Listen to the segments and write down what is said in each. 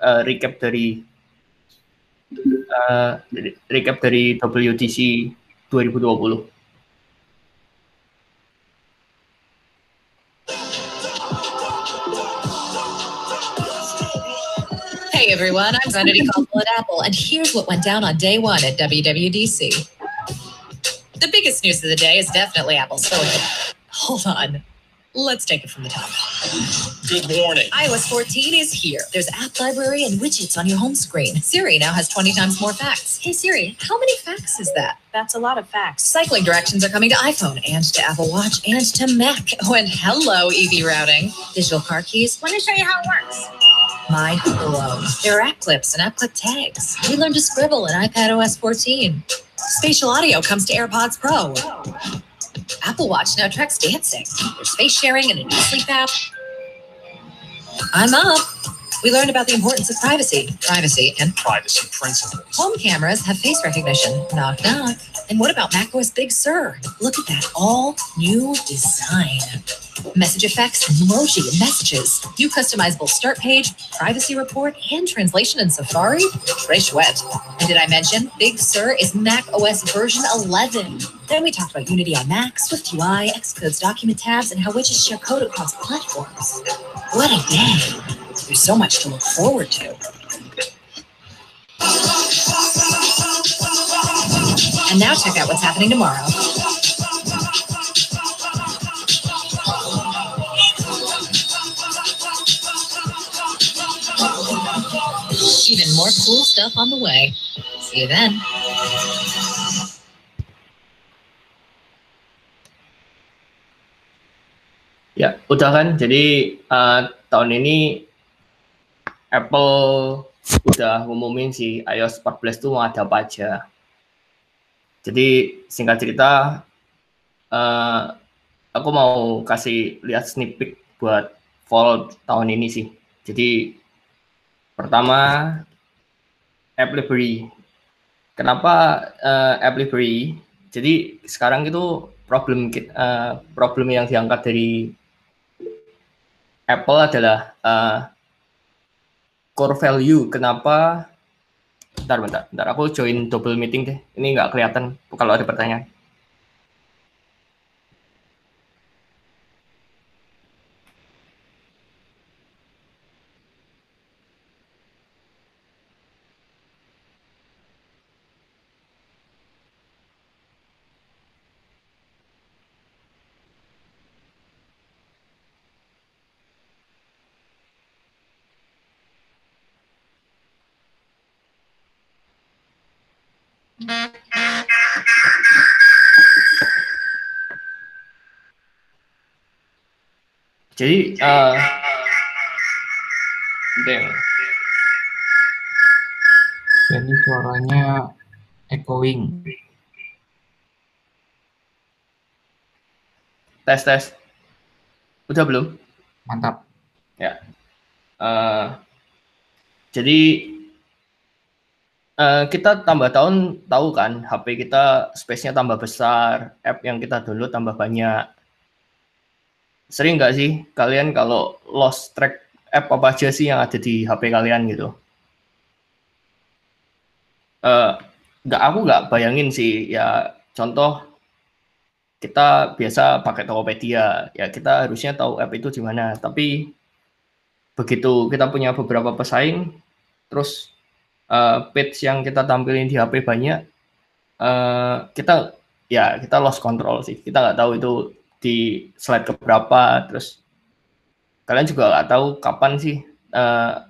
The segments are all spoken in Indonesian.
uh, recap dari uh, recap dari WTC 2020. Hey everyone, I'm Vanity Caldwell at Apple, and here's what went down on day one at WWDC. The biggest news of the day is definitely Apple Silicon. Hold on. Let's take it from the top. Good morning. iOS 14 is here. There's app library and widgets on your home screen. Siri now has 20 times more facts. Hey Siri, how many facts is that? That's a lot of facts. Cycling directions are coming to iPhone and to Apple Watch and to Mac. Oh, and hello, EV routing. Digital car keys. Let me show you how it works. Mind blown. There are app clips and app clip tags. We learned to scribble in iPad OS 14. Spatial audio comes to AirPods Pro. Apple Watch now tracks dancing. There's face sharing and a new sleep app. I'm up. We learned about the importance of privacy, privacy, and Privacy principles. home cameras have face recognition. Knock, knock. And what about macOS Big Sur? Look at that all new design. Message effects, emoji, messages, new customizable start page, privacy report, and translation in Safari. Très chouette. And did I mention Big Sur is Mac OS version 11? Then we talked about Unity on Mac, Swift UI, Xcode's document tabs, and how widgets share code across platforms. What a day! There's so much to look forward to. And now check out what's happening tomorrow. Even more cool stuff on the way. See you then. Ya, udah kan. Jadi uh, tahun ini Apple udah ngumumin si iOS 14 itu mau ada apa aja. Jadi singkat cerita, uh, aku mau kasih lihat peek buat fall tahun ini sih. Jadi pertama App Library. Kenapa uh, App Library? Jadi sekarang itu problem uh, problem yang diangkat dari Apple adalah uh, core value. Kenapa? Bentar, bentar, bentar. Aku join double meeting deh. Ini nggak kelihatan kalau ada pertanyaan. Jadi, uh, bentar. Jadi suaranya echoing. tes tes. Udah belum? Mantap. Ya. Eh, jadi eh, kita tambah tahun tahu kan HP kita space-nya tambah besar, app yang kita download tambah banyak. Sering nggak sih kalian kalau lost track app apa aja sih yang ada di HP kalian gitu? Eh, nggak aku nggak bayangin sih. Ya contoh kita biasa pakai Tokopedia. Ya kita harusnya tahu app itu di mana. Tapi begitu kita punya beberapa pesaing terus uh, page yang kita tampilin di HP banyak uh, kita ya kita lost control sih. Kita nggak tahu itu di slide keberapa terus kalian juga nggak tahu kapan sih uh,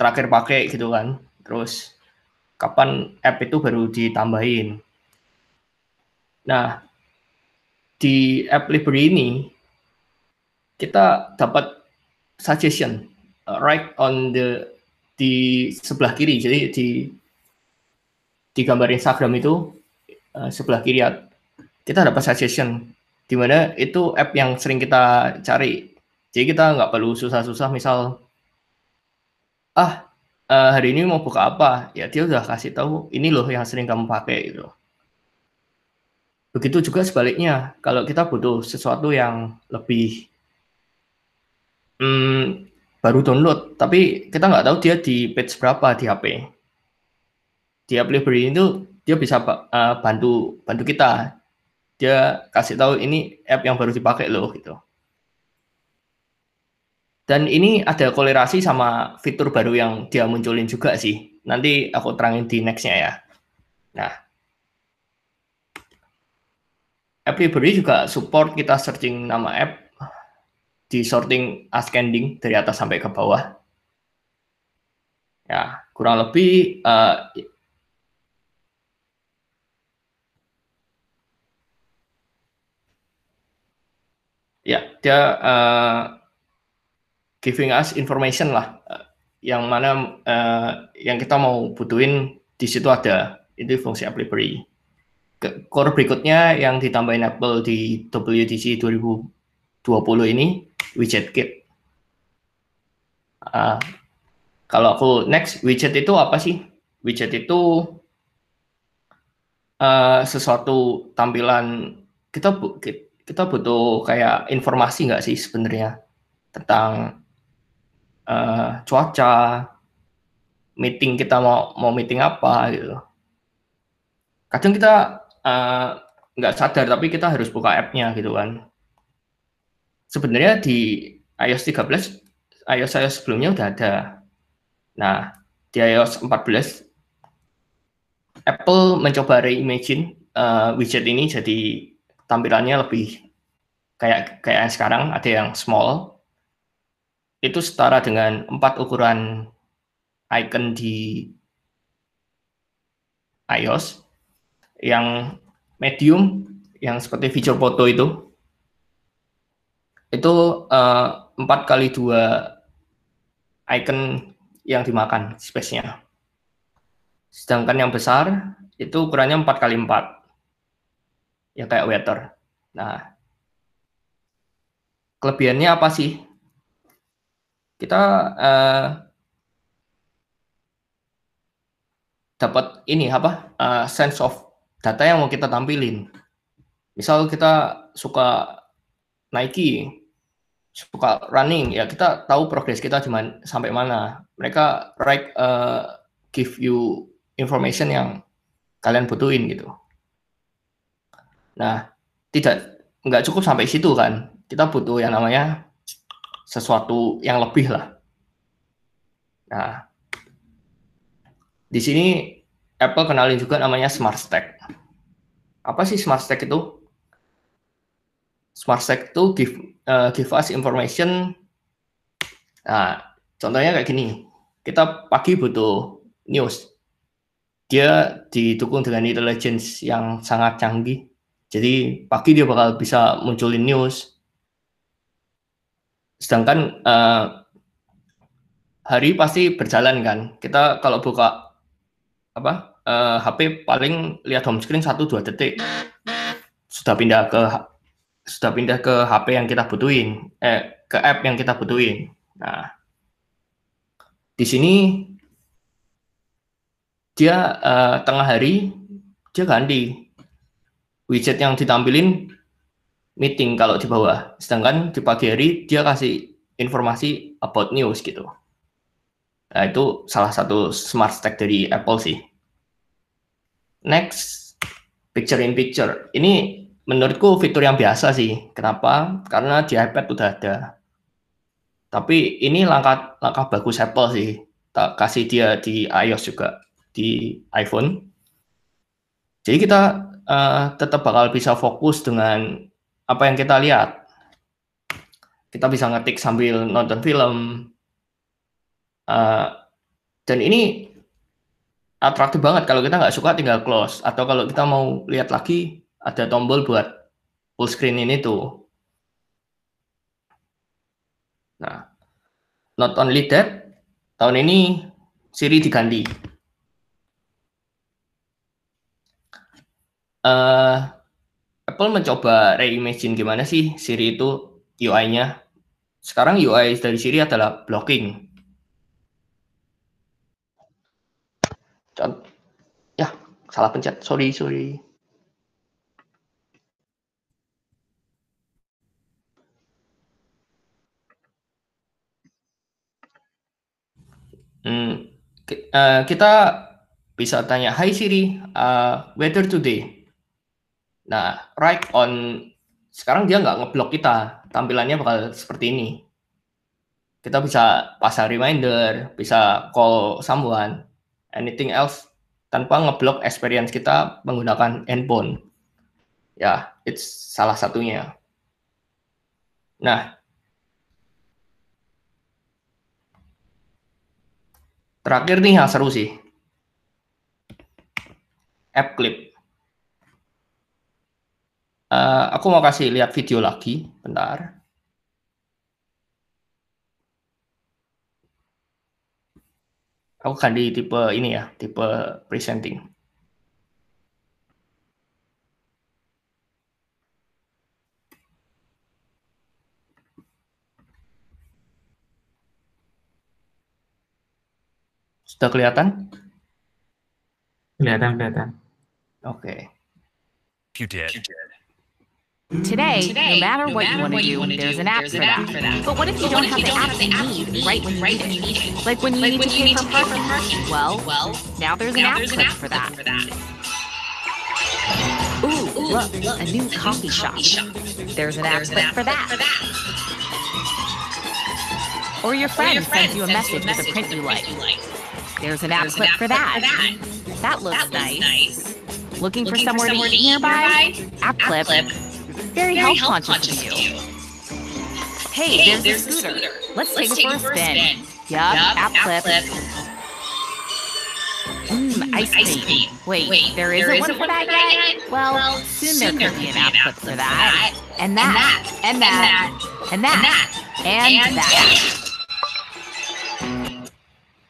terakhir pakai gitu kan. Terus kapan app itu baru ditambahin. Nah di app library ini kita dapat suggestion uh, right on the di sebelah kiri jadi di di gambar Instagram itu uh, sebelah kiri ya, kita dapat suggestion di mana itu app yang sering kita cari jadi kita nggak perlu susah-susah misal ah uh, hari ini mau buka apa ya dia udah kasih tahu ini loh yang sering kamu pakai gitu Begitu juga sebaliknya, kalau kita butuh sesuatu yang lebih hmm, baru download, tapi kita nggak tahu dia di page berapa di HP. Di app library itu dia bisa uh, bantu bantu kita. Dia kasih tahu ini app yang baru dipakai loh gitu. Dan ini ada kolerasi sama fitur baru yang dia munculin juga sih. Nanti aku terangin di nextnya ya. Nah, app library juga support kita searching nama app di sorting ascending dari atas sampai ke bawah. Ya, kurang lebih uh, ya dia uh, giving us information lah uh, yang mana uh, yang kita mau butuhin di situ ada itu fungsi app library. Core berikutnya yang ditambahin Apple di WDC 2020 ini widget kit. Uh, kalau aku next widget itu apa sih? Widget itu uh, sesuatu tampilan kita kita butuh kayak informasi nggak sih sebenarnya tentang uh, cuaca, meeting kita mau mau meeting apa gitu. Kadang kita uh, nggak sadar tapi kita harus buka app-nya gitu kan. Sebenarnya di iOS 13, iOS iOS sebelumnya udah ada. Nah, di iOS 14 Apple mencoba reimagine uh, widget ini jadi tampilannya lebih kayak kayak sekarang ada yang small. Itu setara dengan empat ukuran icon di iOS. Yang medium yang seperti fitur foto itu. Itu eh, empat kali dua icon yang dimakan space-nya. Sedangkan yang besar itu ukurannya empat kali empat ya kayak waiter nah kelebihannya apa sih kita uh, dapat ini apa uh, sense of data yang mau kita tampilin. Misal kita suka Nike, suka running, ya kita tahu progres kita cuma sampai mana. Mereka write uh, give you information yang kalian butuhin gitu. Nah, tidak nggak cukup sampai situ kan. Kita butuh yang namanya sesuatu yang lebih lah. Nah, di sini Apple kenalin juga namanya Smart Stack. Apa sih Smart Stack itu? Smart Stack itu give, uh, give us information. Nah, contohnya kayak gini. Kita pagi butuh news. Dia didukung dengan intelligence yang sangat canggih. Jadi pagi dia bakal bisa munculin news. Sedangkan uh, hari pasti berjalan kan. Kita kalau buka apa uh, eh, HP paling lihat home screen satu dua detik. Sudah pindah ke sudah pindah ke HP yang kita butuhin eh ke app yang kita butuhin. Nah di sini dia uh, tengah hari dia ganti widget yang ditampilin meeting kalau di bawah. Sedangkan di pagi hari dia kasih informasi about news gitu. Nah, itu salah satu smart stack dari Apple sih. Next, picture in picture. Ini menurutku fitur yang biasa sih. Kenapa? Karena di iPad udah ada. Tapi ini langkah langkah bagus Apple sih. Tak kasih dia di iOS juga di iPhone. Jadi kita uh, tetap bakal bisa fokus dengan apa yang kita lihat. Kita bisa ngetik sambil nonton film. Uh, dan ini atraktif banget kalau kita nggak suka tinggal close atau kalau kita mau lihat lagi ada tombol buat full screen ini tuh. Nah, not only that, tahun ini Siri diganti. Uh, Apple mencoba reimagine gimana sih Siri itu UI-nya. Sekarang UI dari Siri adalah blocking. Ya, salah pencet. Sorry, sorry. Hmm, eh, kita bisa tanya, Hai Siri, uh, weather today. Nah, right on, sekarang dia nggak ngeblok kita, tampilannya bakal seperti ini. Kita bisa pasang reminder, bisa call someone, anything else, tanpa ngeblok experience kita menggunakan handphone. Ya, it's salah satunya. Nah, terakhir nih yang seru sih. App Clip. Eh, aku mau kasih lihat video lagi, bentar. Aku ganti tipe ini ya, tipe presenting. Sudah kelihatan? Kelihatan, kelihatan. Oke. You did. Today, Today, no matter no what matter you want to you do, there's an app there's for an app that. for that. But what if you But don't have you the don't have the you need you right need when you right need when you it? need it? Like when you Like need when to pay for to pay for parking. parking. Well, Well, now there's an now app there's an clip app for that. for that. Ooh, look, look, a new coffee shop. There's an app an app for that. for that. Or your Or friend your friend sends you a message with a print you like. There's an app clip for that. that. Looks nice. Looking for somewhere to eat nearby? App App clip. Clip. Very Very health health conscious conscious of of you. you. Hey, Hey, there's, there's a a scooter. scooter. Let's take Let's it for a spin. Yup, Yup, app clip. Mmm, Mm, ice ice cream. cream. Wait, Wait, there there isn't one isn't for that yet? Well, Well, soon there could be an app clip for that. And And that. that. And that. And And that. that. And And that. that.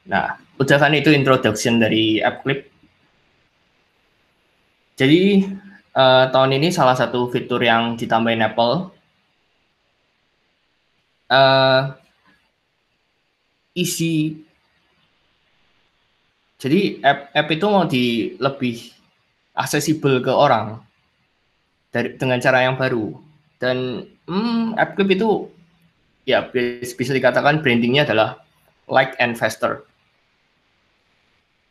Nah, udah kan itu introduction dari App Clip. Jadi eh, tahun ini salah satu fitur yang ditambahin Apple eh, isi. Jadi app, app itu mau di lebih aksesibel ke orang dari dengan cara yang baru. Dan hmm, App Clip itu ya bis- bisa dikatakan brandingnya adalah like and faster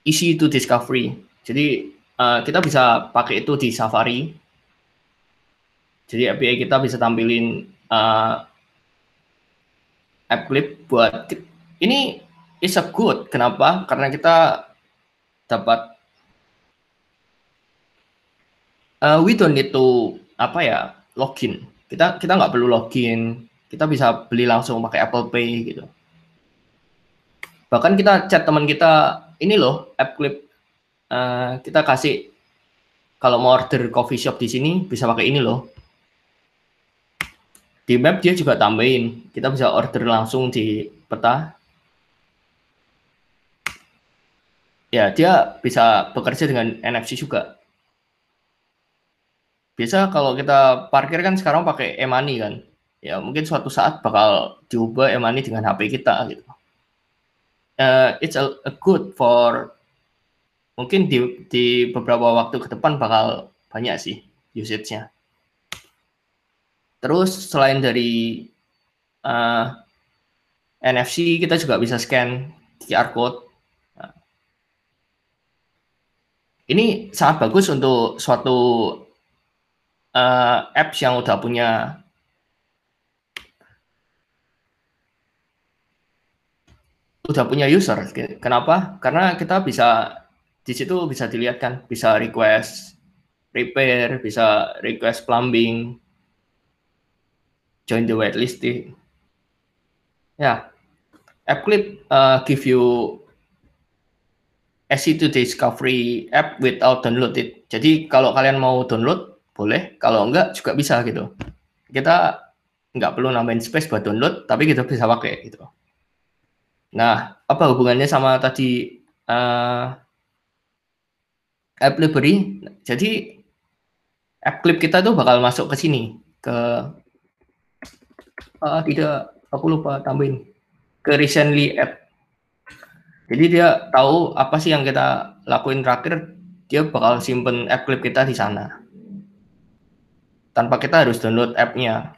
easy to discovery. Jadi eh, kita bisa pakai itu di Safari. Jadi API kita bisa tampilin eh, app clip buat ini is a good. Kenapa? Karena kita dapat eh, we don't need to apa ya login. Kita kita nggak perlu login. Kita bisa beli langsung pakai Apple Pay gitu. Bahkan kita chat teman kita ini loh app clip eh, kita kasih kalau mau order coffee shop di sini bisa pakai ini loh. Di map dia juga tambahin. Kita bisa order langsung di peta. Ya dia bisa bekerja dengan NFC juga. Biasa kalau kita parkir kan sekarang pakai e-money kan. Ya mungkin suatu saat bakal diubah e-money dengan HP kita gitu. Uh, it's a, a good for mungkin di di beberapa waktu ke depan bakal banyak sih usage-nya. Terus selain dari uh, NFC kita juga bisa scan QR code. Nah, ini sangat bagus untuk suatu uh, apps yang udah punya udah punya user. Kenapa? Karena kita bisa di situ bisa dilihat kan, bisa request repair, bisa request plumbing, join the waitlist. Ya, App Clip uh, give you easy to discovery app without download it. Jadi kalau kalian mau download boleh, kalau enggak juga bisa gitu. Kita nggak perlu nambahin space buat download, tapi kita bisa pakai gitu. Nah, apa hubungannya sama tadi uh, app library? Jadi app clip kita tuh bakal masuk ke sini ke ah, tidak aku lupa tambahin ke recently add. Jadi dia tahu apa sih yang kita lakuin terakhir, dia bakal simpen app clip kita di sana. Tanpa kita harus download app-nya.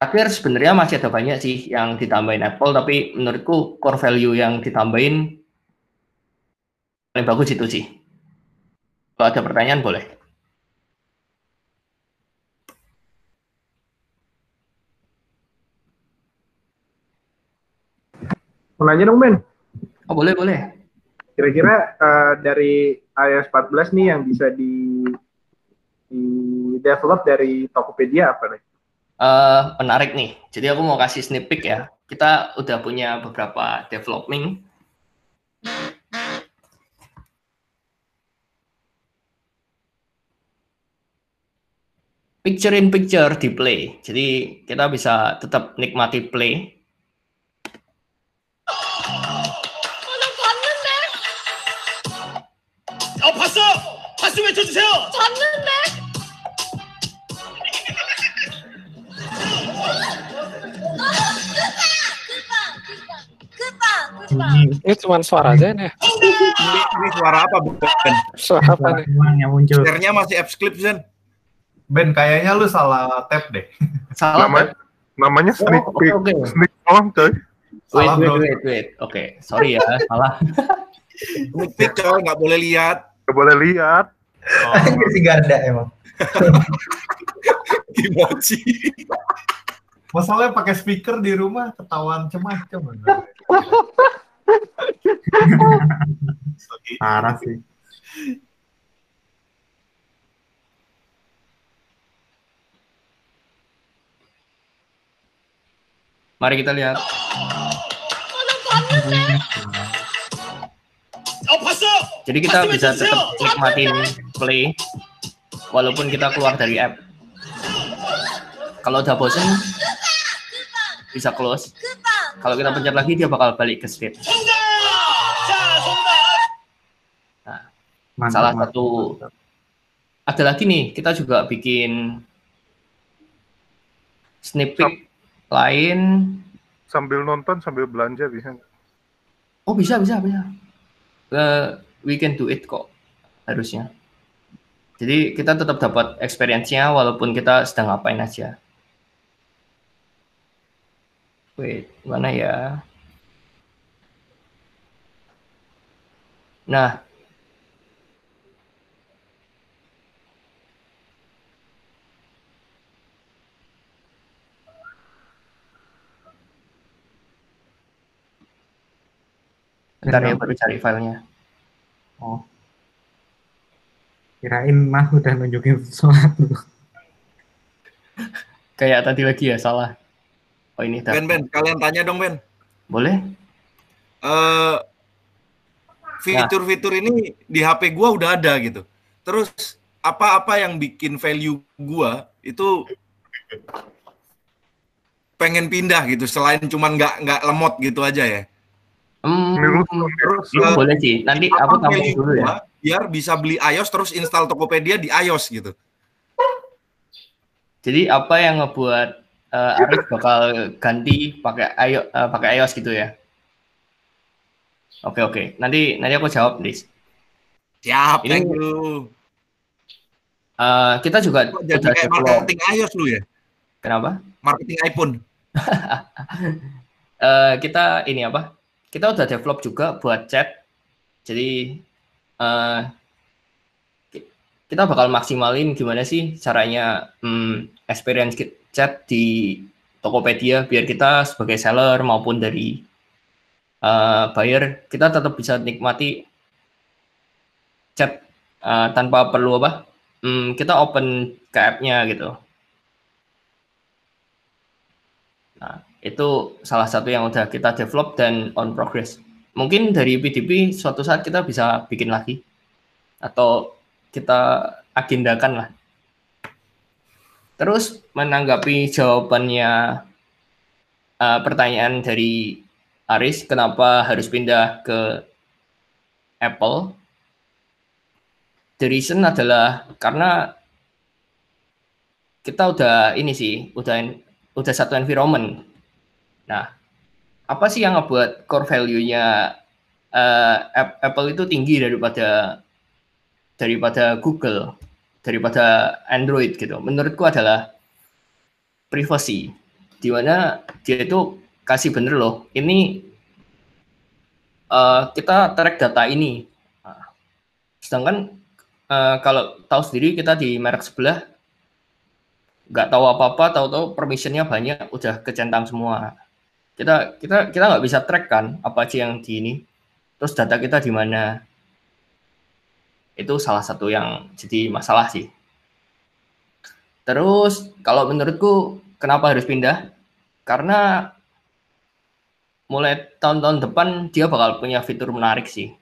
Terakhir sebenarnya masih ada banyak sih yang ditambahin Apple, tapi menurutku core value yang ditambahin paling bagus itu sih. Kalau ada pertanyaan boleh. Mau nanya dong Ben, Oh boleh boleh. kira-kira eh, dari iOS 14 nih yang bisa di di develop dari Tokopedia apa nih? Eh, menarik nih. Jadi aku mau kasih sneak peek ya. Kita udah punya beberapa developing. Picture in picture di play. Jadi kita bisa tetap nikmati play. 아 봤어! 봤어 외쳐주세요! Ini cuma suara aja nih. Ini, ini suara apa Ben? Suara apa nih? Uang yang muncul. Share-nya masih apps clip Zen. Ben, kayaknya lu salah tap deh. Salah. Namanya namanya Oh, sneak oke peek. oke. Sneak doang coy. Wait Salah, wait bro. wait wait. Oke, sorry ya, salah. Sneak peek coy, nggak boleh lihat. Gak boleh lihat. Oh, si Garda emang. Emoji. masalahnya pakai speaker di rumah ketahuan macam-macam. Parah sih. Mari kita lihat. Jadi kita bisa tetap nikmatin play walaupun kita keluar dari app. Kalau udah bosen bisa close. Kalau kita pencet lagi dia bakal balik ke speed. Nah, mantap, salah mantap, satu mantap. ada lagi nih kita juga bikin snippet lain. Sambil nonton sambil belanja bisa. Oh bisa bisa bisa. Eh, we can do it kok harusnya. Jadi kita tetap dapat experience-nya walaupun kita sedang ngapain aja. Wait, mana ya? Nah, bentar ya baru cari filenya. Oh. Kirain mah udah nunjukin sesuatu. Kayak tadi lagi ya salah. Oh ini dah. Ben Ben, kalian tanya dong Ben. Boleh? Eh fitur-fitur ini di HP gua udah ada gitu. Terus apa-apa yang bikin value gua itu pengen pindah gitu selain cuman nggak nggak lemot gitu aja ya. Hmm, Terus lu eh, boleh sih. Nanti aku tampung value dulu ya. biar bisa beli iOS terus install Tokopedia di iOS gitu. Jadi apa yang ngebuat eh, Arif bakal ganti pakai iOS, pakai iOS gitu ya? Oke oke. Nanti nanti aku jawab, Dis. Siap, Ini- thank you. Eh, kita juga jadi kayak marketing iOS lu ya? Kenapa? Marketing iPhone. Eh, kita ini apa? Kita udah develop juga buat chat. Jadi ki- kita bakal maksimalin gimana sih caranya hmm, experience chat di Tokopedia biar kita sebagai seller maupun dari eh, buyer kita tetap bisa nikmati chat eh, tanpa perlu apa? Hmm, kita open ke app-nya gitu. Nah, itu salah satu yang udah kita develop dan on progress. Mungkin dari PDP suatu saat kita bisa bikin lagi atau kita agendakan lah. Terus menanggapi jawabannya eh, pertanyaan dari Aris, kenapa harus pindah ke Apple? The reason adalah karena kita udah ini sih, udah udah satu environment. Nah, apa sih yang ngebuat core value-nya App- Apple itu tinggi daripada daripada Google, daripada Android gitu? Menurutku adalah privacy. di mana dia itu kasih bener loh. Ini eh, kita track data ini. Nah, sedangkan eh, kalau tahu sendiri kita di merek sebelah nggak tahu apa-apa, tahu-tahu permissionnya banyak, udah kecentang semua. Kita kita kita nggak bisa track kan apa aja yang di ini. Terus data kita di mana? Itu salah satu yang jadi masalah sih. Terus kalau menurutku kenapa harus pindah? Karena mulai tahun-tahun depan dia bakal punya fitur menarik sih.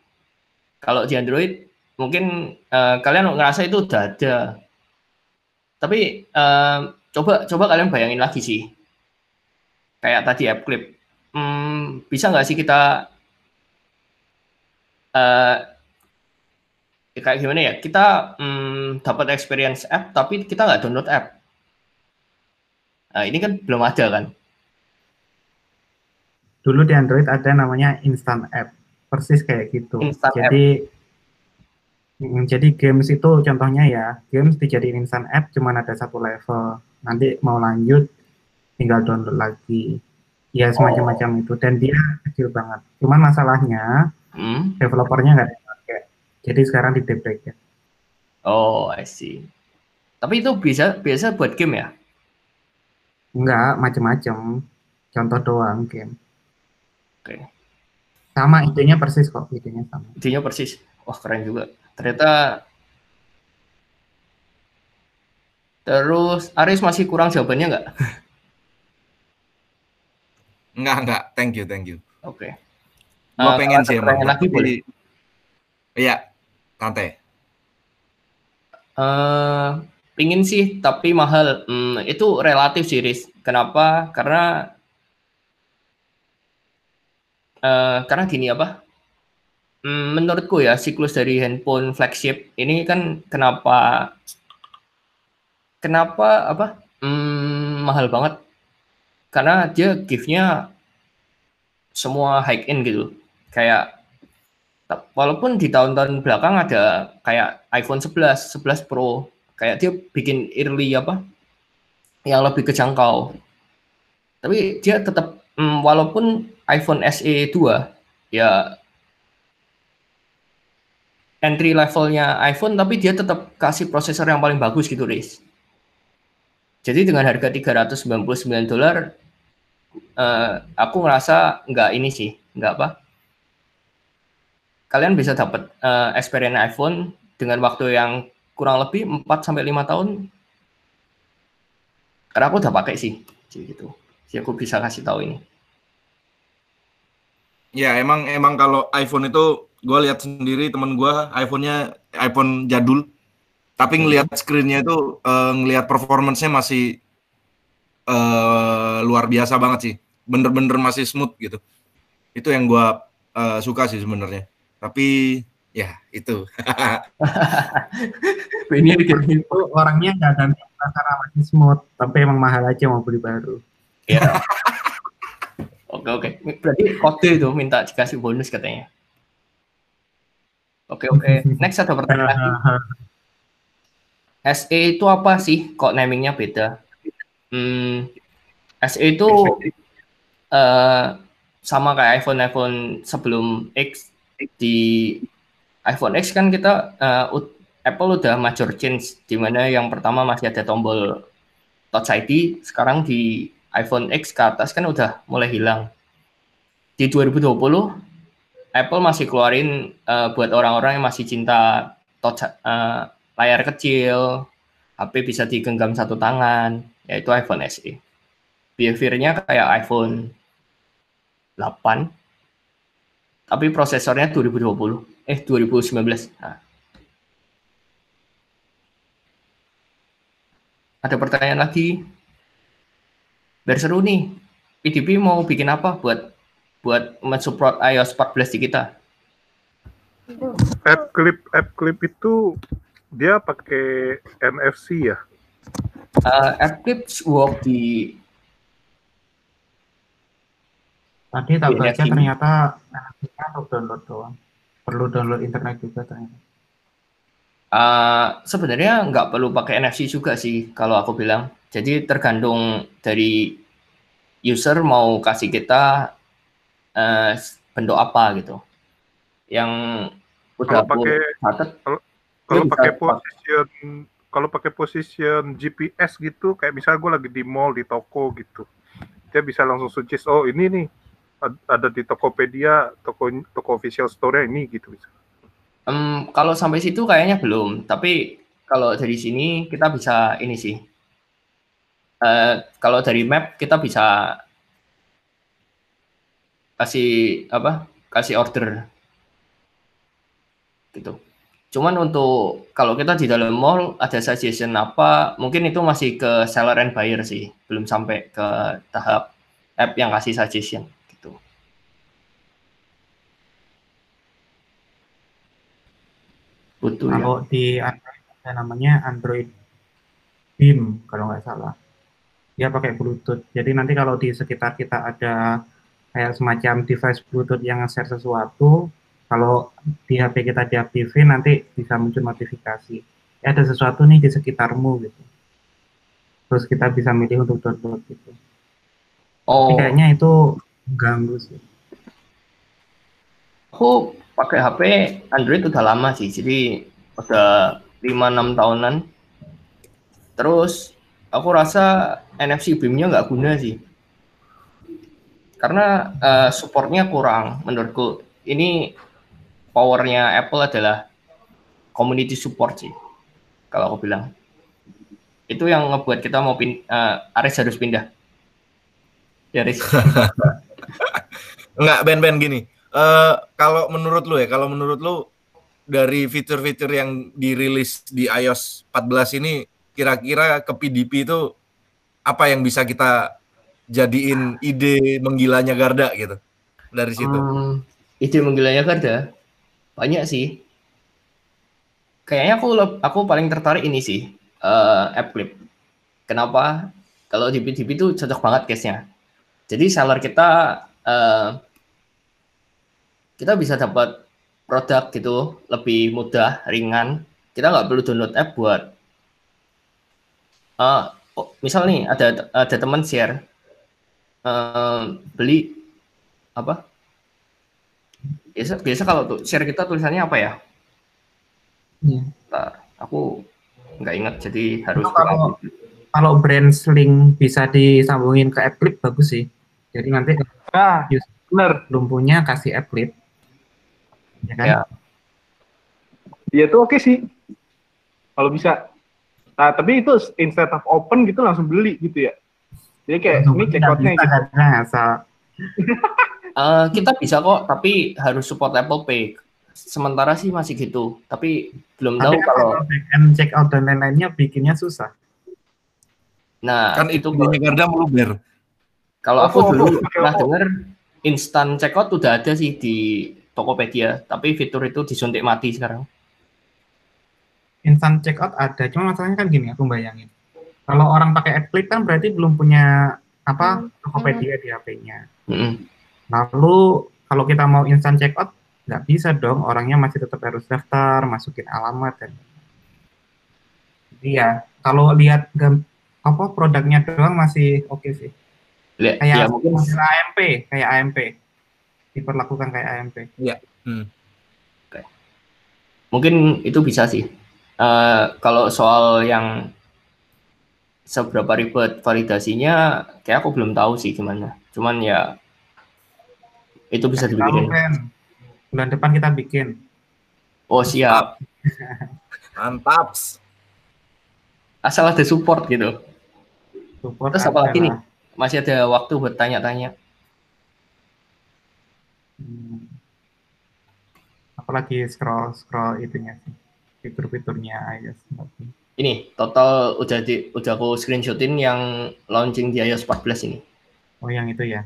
Kalau di Android mungkin eh, kalian ngerasa itu udah ada. Tapi eh, coba coba kalian bayangin lagi sih. Kayak tadi app clip. Hmm, bisa nggak sih kita ya kayak gimana ya? Kita hmm, dapat experience app tapi kita nggak download app. Nah, ini kan belum ada kan? Dulu di Android ada namanya instant app, persis kayak gitu. Instant jadi Mm, jadi games itu contohnya ya, games dijadiin instant app cuman ada satu level. Nanti mau lanjut tinggal download lagi. Ya semacam-macam itu dan dia kecil banget. Cuman masalahnya Hmm? developernya nggak dipakai. Jadi sekarang di ya. Oh, I see. Tapi itu bisa biasa buat game ya? Enggak, macam-macam. Contoh doang game. Oke. Sama idenya persis kok, idenya sama. Idenya persis. Wah, keren juga. Ternyata Terus Aris masih kurang jawabannya nggak? Enggak, enggak. Thank you, thank you. Oke. Gua Eh, pengen sih emang. lagi boleh. Iya, santai. Eh, pingin sih, tapi mahal. Hmm, itu relatif sih, Riz. Kenapa? Karena eh, karena gini apa? Hmm, menurutku ya siklus dari handphone flagship ini kan kenapa kenapa apa? Hmm, mahal banget. Karena dia gift-nya semua high end gitu. Kayak walaupun di tahun-tahun belakang ada kayak iPhone 11, 11 Pro, kayak dia bikin early apa yang lebih kejangkau. Tapi dia tetap mm, walaupun iPhone SE 2 ya entry levelnya iPhone tapi dia tetap kasih prosesor yang paling bagus gitu, Riz. Jadi dengan harga 399 dolar eh, aku ngerasa nggak ini sih, nggak apa? kalian bisa dapat eh, experience iPhone dengan waktu yang kurang lebih 4 sampai 5 tahun. Karena aku udah pakai sih, jadi gitu. Jadi aku bisa kasih tahu ini. Ya emang emang kalau iPhone itu gue lihat sendiri temen gue iPhone-nya iPhone jadul, tapi ngelihat screen-nya itu eh, ngelihat performance-nya masih eh, luar biasa banget sih, bener-bener masih smooth gitu. Itu yang gue eh, suka sih sebenarnya. Tapi ya itu. Ini itu orangnya nggak ganti karena masih smooth, tapi emang mahal aja mau beli baru. Ya. Oke oke. Berarti kode itu minta dikasih bonus katanya. Oke oke. Next ada pertanyaan lagi. SE itu apa sih? Kok namingnya beda? Hmm, SE itu eh, sama kayak iPhone iPhone sebelum X di iPhone X kan kita ut- Apple udah major change di mana yang pertama masih ada tombol Touch ID, sekarang di iPhone X ke atas kan udah mulai hilang. Di 2020 Apple masih keluarin eh, buat orang-orang yang masih cinta touch eh, layar kecil, HP bisa digenggam satu tangan, yaitu iPhone SE. Behaviornya kayak iPhone 8, tapi prosesornya 2020, eh 2019. Nah. Ada pertanyaan lagi? Biar seru nih. PDP mau bikin apa buat buat mensupport iOS 14 di kita? App clip app clip itu dia pakai NFC ya. Uh, Eclipse work di Tadi tak baca NFC. ternyata NFC-nya untuk download doang. Perlu download internet juga ternyata. Uh, sebenarnya nggak perlu pakai NFC juga sih kalau aku bilang. Jadi tergantung dari user mau kasih kita eh, bentuk apa gitu yang udah Kalau pakai catat kalau kalau pakai pak- position kalau pakai position GPS gitu kayak misalnya gue lagi di mall di toko gitu dia bisa langsung suggest oh ini nih ad- ada di Tokopedia toko toko official store ini gitu Em, kalau sampai situ kayaknya belum, tapi kalau dari sini kita bisa ini sih. Eh, kalau dari map kita bisa kasih apa? Kasih order gitu. Cuman untuk kalau kita di dalam mall ada suggestion apa, mungkin itu masih ke seller and buyer sih, belum sampai ke tahap app yang kasih suggestion gitu. Butuh ya. Kalau di Android ada namanya Android Beam kalau nggak salah. Dia pakai Bluetooth. Jadi nanti kalau di sekitar kita ada kayak semacam device Bluetooth yang nge-share sesuatu, kalau di HP kita diaktifin nanti bisa muncul notifikasi. Ya, ada sesuatu nih di sekitarmu gitu. Terus kita bisa milih untuk download gitu. Oh. Tapi kayaknya itu ganggu sih. Aku pakai HP Android udah lama sih, jadi udah 5-6 tahunan. Terus aku rasa NFC beam-nya nggak guna sih. Karena eh, supportnya kurang menurutku. Ini powernya Apple adalah community support sih. Kalau aku bilang. Itu yang ngebuat kita mau pin eh, Aris harus pindah. Ya, Aris. Enggak, Ben-Ben gini. Eh kalau menurut lu ya, kalau menurut lu dari fitur-fitur yang dirilis di iOS 14 ini kira-kira ke PDP itu apa yang bisa kita jadiin ide menggilanya Garda gitu dari situ? Hmm, ide menggilanya Garda banyak sih. Kayaknya aku aku paling tertarik ini sih eh, app clip. Kenapa? Kalau di PDP itu cocok banget case-nya. Jadi seller kita eh, kita bisa dapat produk gitu lebih mudah, ringan. Kita nggak perlu download app buat eh, oh, misal nih ada ada teman share eh, beli apa biasa biasa kalau tuh share kita tulisannya apa ya Iya. Bentar, aku nggak ingat jadi harus Itu kalau kalau brand Sling bisa disambungin ke app clip bagus sih. Jadi nanti ah, benar belum punya kasih app clip. Ya kan? Ya. dia tuh oke sih kalau bisa nah tapi itu instead of open gitu langsung beli gitu ya jadi kayak ini check outnya Bisa gitu karena asal Eh, kita bisa kok tapi harus support Apple Pay sementara sih masih gitu tapi belum tahu Tapi kan kalau kalau back end check out dan lain-lainnya bikinnya susah. nah Kan itu Garda meluber. kalau aku OVO, dulu pakai pernah OVO. dengar instant checkout udah ada sih di Tokopedia tapi fitur itu disuntik mati sekarang Instant check out ada, cuma masalahnya kan gini, aku bayangin. Kalau orang pakai clip kan berarti belum punya apa Tokopedia di HP-nya. Mm-mm. Lalu kalau kita mau instant check out nggak bisa dong, orangnya masih tetap harus daftar, masukin alamat dan Iya, kalau lihat apa produknya doang masih oke sih. Lihat, Kayak ya mungkin AMP, kayak AMP. Diperlakukan kayak AMP. Iya. Hmm. mungkin itu bisa sih Eh, kalau soal yang seberapa ribet validasinya kayak aku belum tahu sih gimana cuman ya itu bisa dibikin bulan depan kita bikin. oh siap Mantap. asal ada support gitu Support terus apa ada lagi nih masih ada waktu buat tanya-tanya Hmm. Apalagi scroll scroll itunya sih, fitur-fiturnya iOS. ini total udah di udah aku screenshotin yang launching di iOS 14 ini Oh yang itu ya.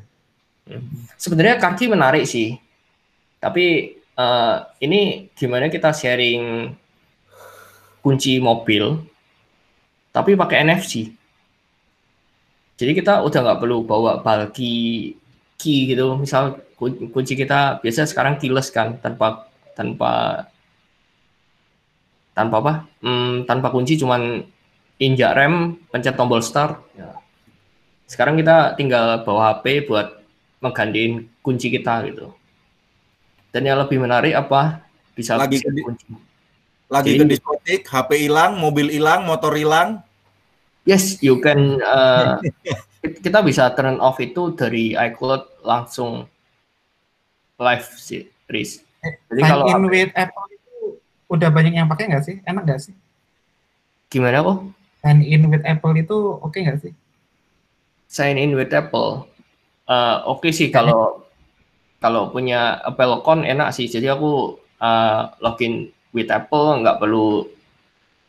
Sebenarnya Karki menarik sih. Tapi eh, ini gimana kita sharing kunci mobil tapi pakai NFC jadi kita udah nggak perlu bawa bulky key gitu. Misal kun- kunci kita biasa sekarang keyless kan tanpa tanpa tanpa apa? Hmm, tanpa kunci cuman injak rem pencet tombol start. Ya. Sekarang kita tinggal bawa HP buat menggantiin kunci kita gitu. Dan yang lebih menarik apa? Bisa Lagi ke kunci. Lagi Jadi- ke diskotik, HP hilang, mobil hilang, motor hilang. Yes, you can. uh, kita bisa turn off itu dari iCloud langsung live sih, Riz. Jadi Sign kalau in HP with Apple itu udah banyak yang pakai nggak sih? Enak nggak sih? gimana kok? Sign in with Apple itu oke nggak sih? Sign in with Apple. Uh, Oke sih kalau kalau punya Apple account enak sih. Jadi aku uh, login with Apple nggak perlu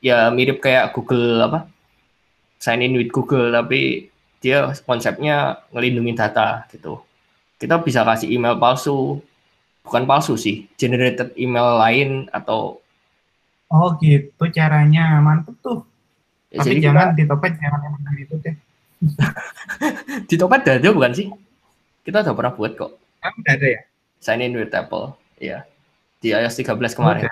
ya mirip kayak Google apa? Sign in with Google tapi dia konsepnya ngelindungi data gitu. Kita bisa kasih email palsu, bukan palsu sih, generated email lain atau Oh gitu caranya, mantep tuh. ya, Tapi jadi jangan kita- di topet jangan yang itu deh. di Topet ada bukan sih? Kita udah pernah buat kok. Kan udah ada ya? Sign in with Apple, ya. Di iOS 13 kemarin.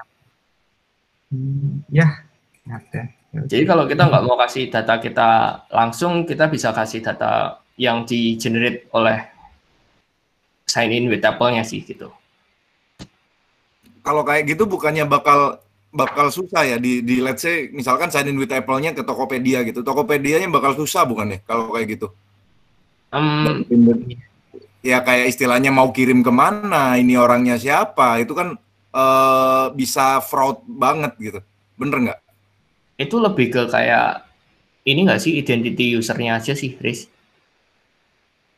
Hmm, ya, ada. Jadi kalau kita nggak mau kasih data kita langsung, kita bisa kasih data yang di generate oleh sign in with Apple-nya sih gitu. Kalau kayak gitu bukannya bakal bakal susah ya di di let's say misalkan sign in with Apple-nya ke Tokopedia gitu. Tokopedia-nya bakal susah bukan ya kalau kayak gitu. Em, Ya kayak istilahnya mau kirim ke mana, ini orangnya siapa, itu kan eh, bisa fraud banget gitu. Bener nggak? itu lebih ke kayak ini nggak sih identity usernya aja sih, Riz.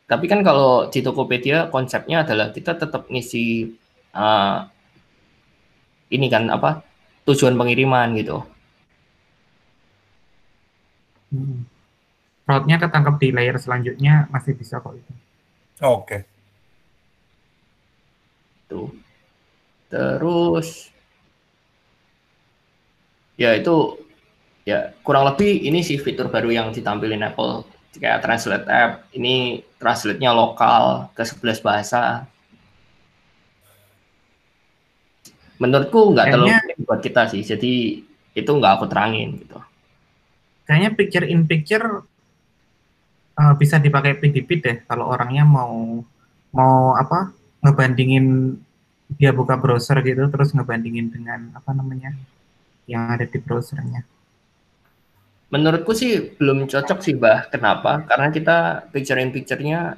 Tapi kan kalau di Tokopedia konsepnya adalah kita tetap ngisi eh, ini kan apa tujuan pengiriman gitu. Hmm. Fraudnya ketangkap di layer selanjutnya masih bisa kok itu. Oke. Tuh. Terus ya itu ya kurang lebih ini sih fitur baru yang ditampilin Apple kayak translate app ini translate-nya lokal ke 11 bahasa menurutku nggak terlalu buat kita sih jadi itu nggak aku terangin gitu Kayaknya picture in picture uh, bisa dipakai PDP deh kalau orangnya mau mau apa ngebandingin dia buka browser gitu terus ngebandingin dengan apa namanya yang ada di browsernya. menurutku sih belum cocok sih bah kenapa karena kita picture in picture-nya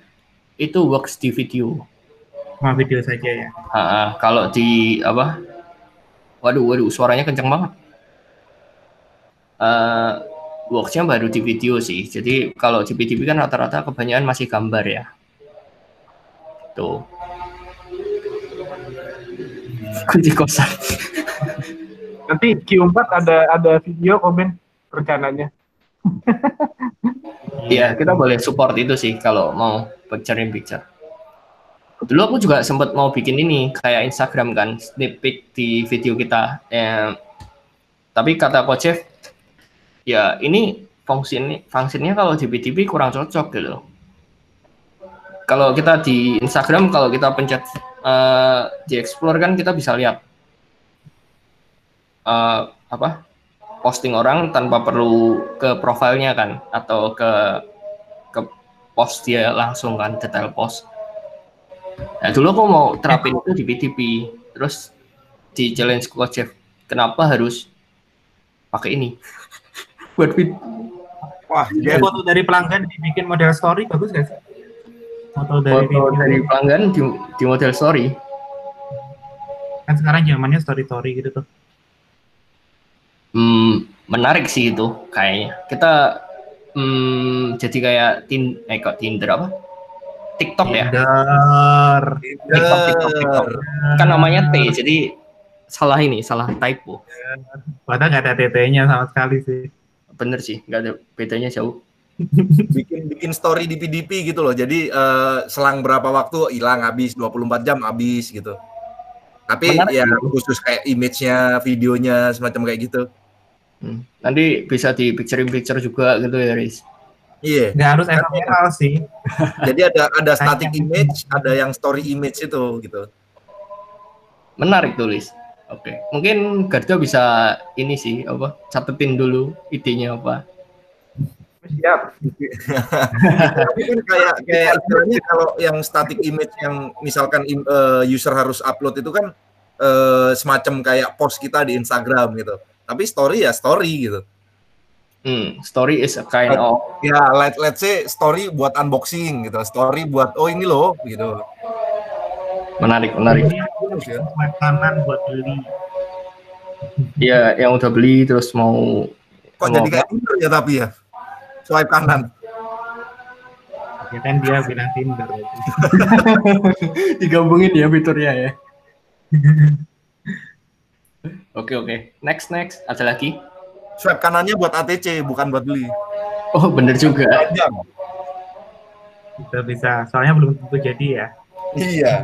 itu works di video Cuma video saja ya. Ah, kalau di apa? Waduh, waduh, suaranya kenceng banget. Eh, worksnya baru di video sih. Jadi kalau di PDP kan rata-rata kebanyakan masih gambar ya. Tuh. Kunci kosan. Nanti Q4 ada ada video komen rencananya. Iya, kita boleh support itu sih kalau mau picture in picture. Dulu aku juga sempat mau bikin ini kayak Instagram kan, sneak peek di video kita. Eh, tapi kata Coach Jeff, ya ini fungsi fungsinya kalau di PDP kurang cocok gitu. Kalau kita di Instagram, kalau kita pencet eh, di Explore kan kita bisa lihat eh, apa posting orang tanpa perlu ke profilnya kan atau ke ke post dia langsung kan detail post. Nah dulu aku mau terapin itu di PTP, terus di challenge Coach Jeff, kenapa harus pakai ini buat vid Wah, Jadi foto dari pelanggan dibikin model story bagus gak sih? Foto dari foto video. dari pelanggan di, di model story. Kan sekarang zamannya story story gitu tuh. Hmm, menarik sih itu kayaknya. Kita hmm, jadi kayak tin eh kok Tinder apa? TikTok ya? Tinder. TikTok, TikTok, TikTok. Kan namanya T, jadi salah ini, salah typo. Padahal nggak ada TT-nya sama sekali sih. Bener sih, nggak ada bedanya jauh. bikin bikin story di PDP gitu loh. Jadi eh, selang berapa waktu hilang habis 24 jam habis gitu. Tapi Menarik ya khusus kayak image-nya, videonya semacam kayak gitu. Hmm. Nanti bisa di picture in picture juga gitu ya, Riz. Iya. Nggak harus ephemeral sih. Jadi ada ada static image, ada yang story image itu gitu. Menarik tuh, Oke, mungkin Garda bisa ini sih apa catetin dulu idenya apa. Siap. Tapi kan kayak kayak istilahnya kalau yang static image yang misalkan eh, user harus upload itu kan eh, semacam kayak post kita di Instagram gitu. Tapi story ya story gitu. Hmm, story is a kind of Ya, let let's say story buat unboxing gitu, story buat oh ini loh gitu. Menarik, menarik. Swipe kanan buat beli. Ya, yang udah beli terus mau Kok mau jadi kayak Tinder ya tapi ya. Swipe kanan. Ya kan dia bilang Tinder. digabungin ya fiturnya ya. Oke oke. Next next. Ada lagi? Swipe kanannya buat ATC bukan buat beli. Oh bener juga. Bisa bisa. Soalnya belum tentu jadi ya. Iya.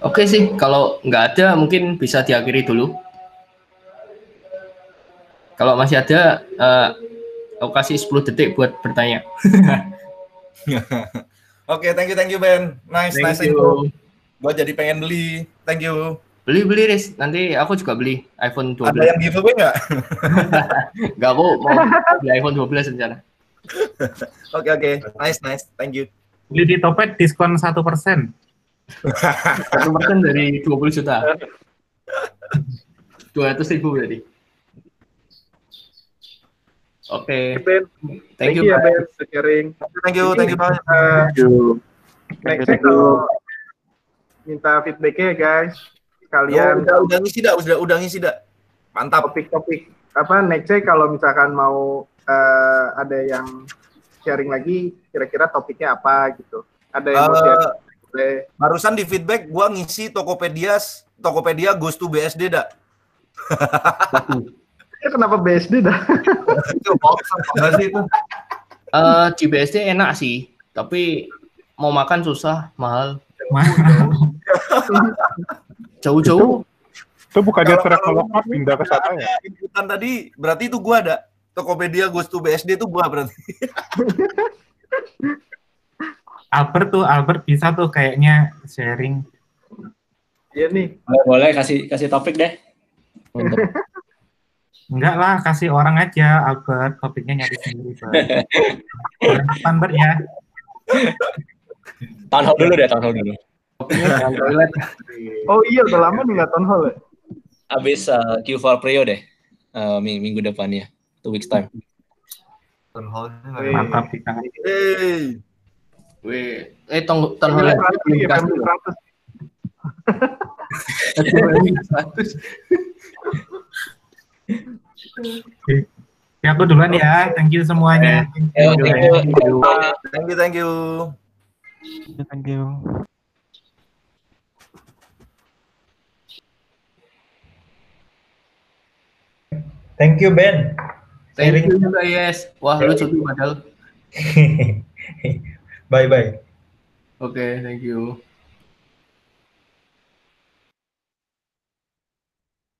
Oke sih. Kalau nggak ada mungkin bisa diakhiri dulu. Kalau masih ada, eh, aku kasih 10 detik buat bertanya. Oke, thank you thank you Ben. Nice Thank nice you. info. Gua jadi pengen beli. Thank you. Beli beli Riz. Nanti aku juga beli iPhone 12. Ada yang giveaway nggak? Nggak aku mau beli iPhone 12 rencana. Oke oke. Nice nice. Thank you. Beli di Topet diskon satu persen. Satu persen dari 20 juta. 200 ribu berarti. Oke. Ben. Thank you, ya. Ben sharing. Thank you thank you banget. Uh, Nextnya kalau minta feedbacknya ya guys, kalian udah udah ngisi dah, udah udah ngisi dah. Mantap. topik-topik apa nextnya kalau misalkan mau eh, ada yang sharing lagi, kira-kira topiknya apa gitu. Ada yang mau Eh, share? Barusan di feedback gua ngisi Tokopedia Tokopedia goes to BSD dah. Ya, kenapa BSD dah? Itu itu? Eh, di BSD enak sih, tapi mau makan susah, mahal. Jauh-jauh. Itu bukannya Kalau- travel kalau- pindah ke sana ya? Inputan tadi berarti itu gua ada. Tokopedia goes to BSD itu gua berarti. Albert tuh Albert bisa tuh kayaknya sharing. Iya nih. Boleh, boleh kasih kasih topik deh. Enggak lah, kasih orang aja Albert topiknya nyari sendiri. Bert. Bulan depan Bert ya. town hall dulu deh, town hall dulu. Oh iya, udah lama nih nggak town hall ya. Abis uh, Q4 Prio deh. Uh, ming- minggu depannya. Two weeks time. Mantap kita. Hey. Weh, eh. Iya, family 100. Ya aku duluan ya. Thank you semuanya. Thank Yo, thank you. Thank you thank you. Thank you. Thank you Ben. Thank you juga yes. Wah lucu tuh padahal. bye bye. Oke, thank you.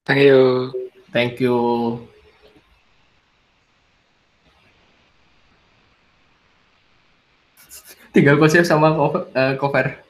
Thank you. Thank you. Tinggal konsep sama cover. eh, cover.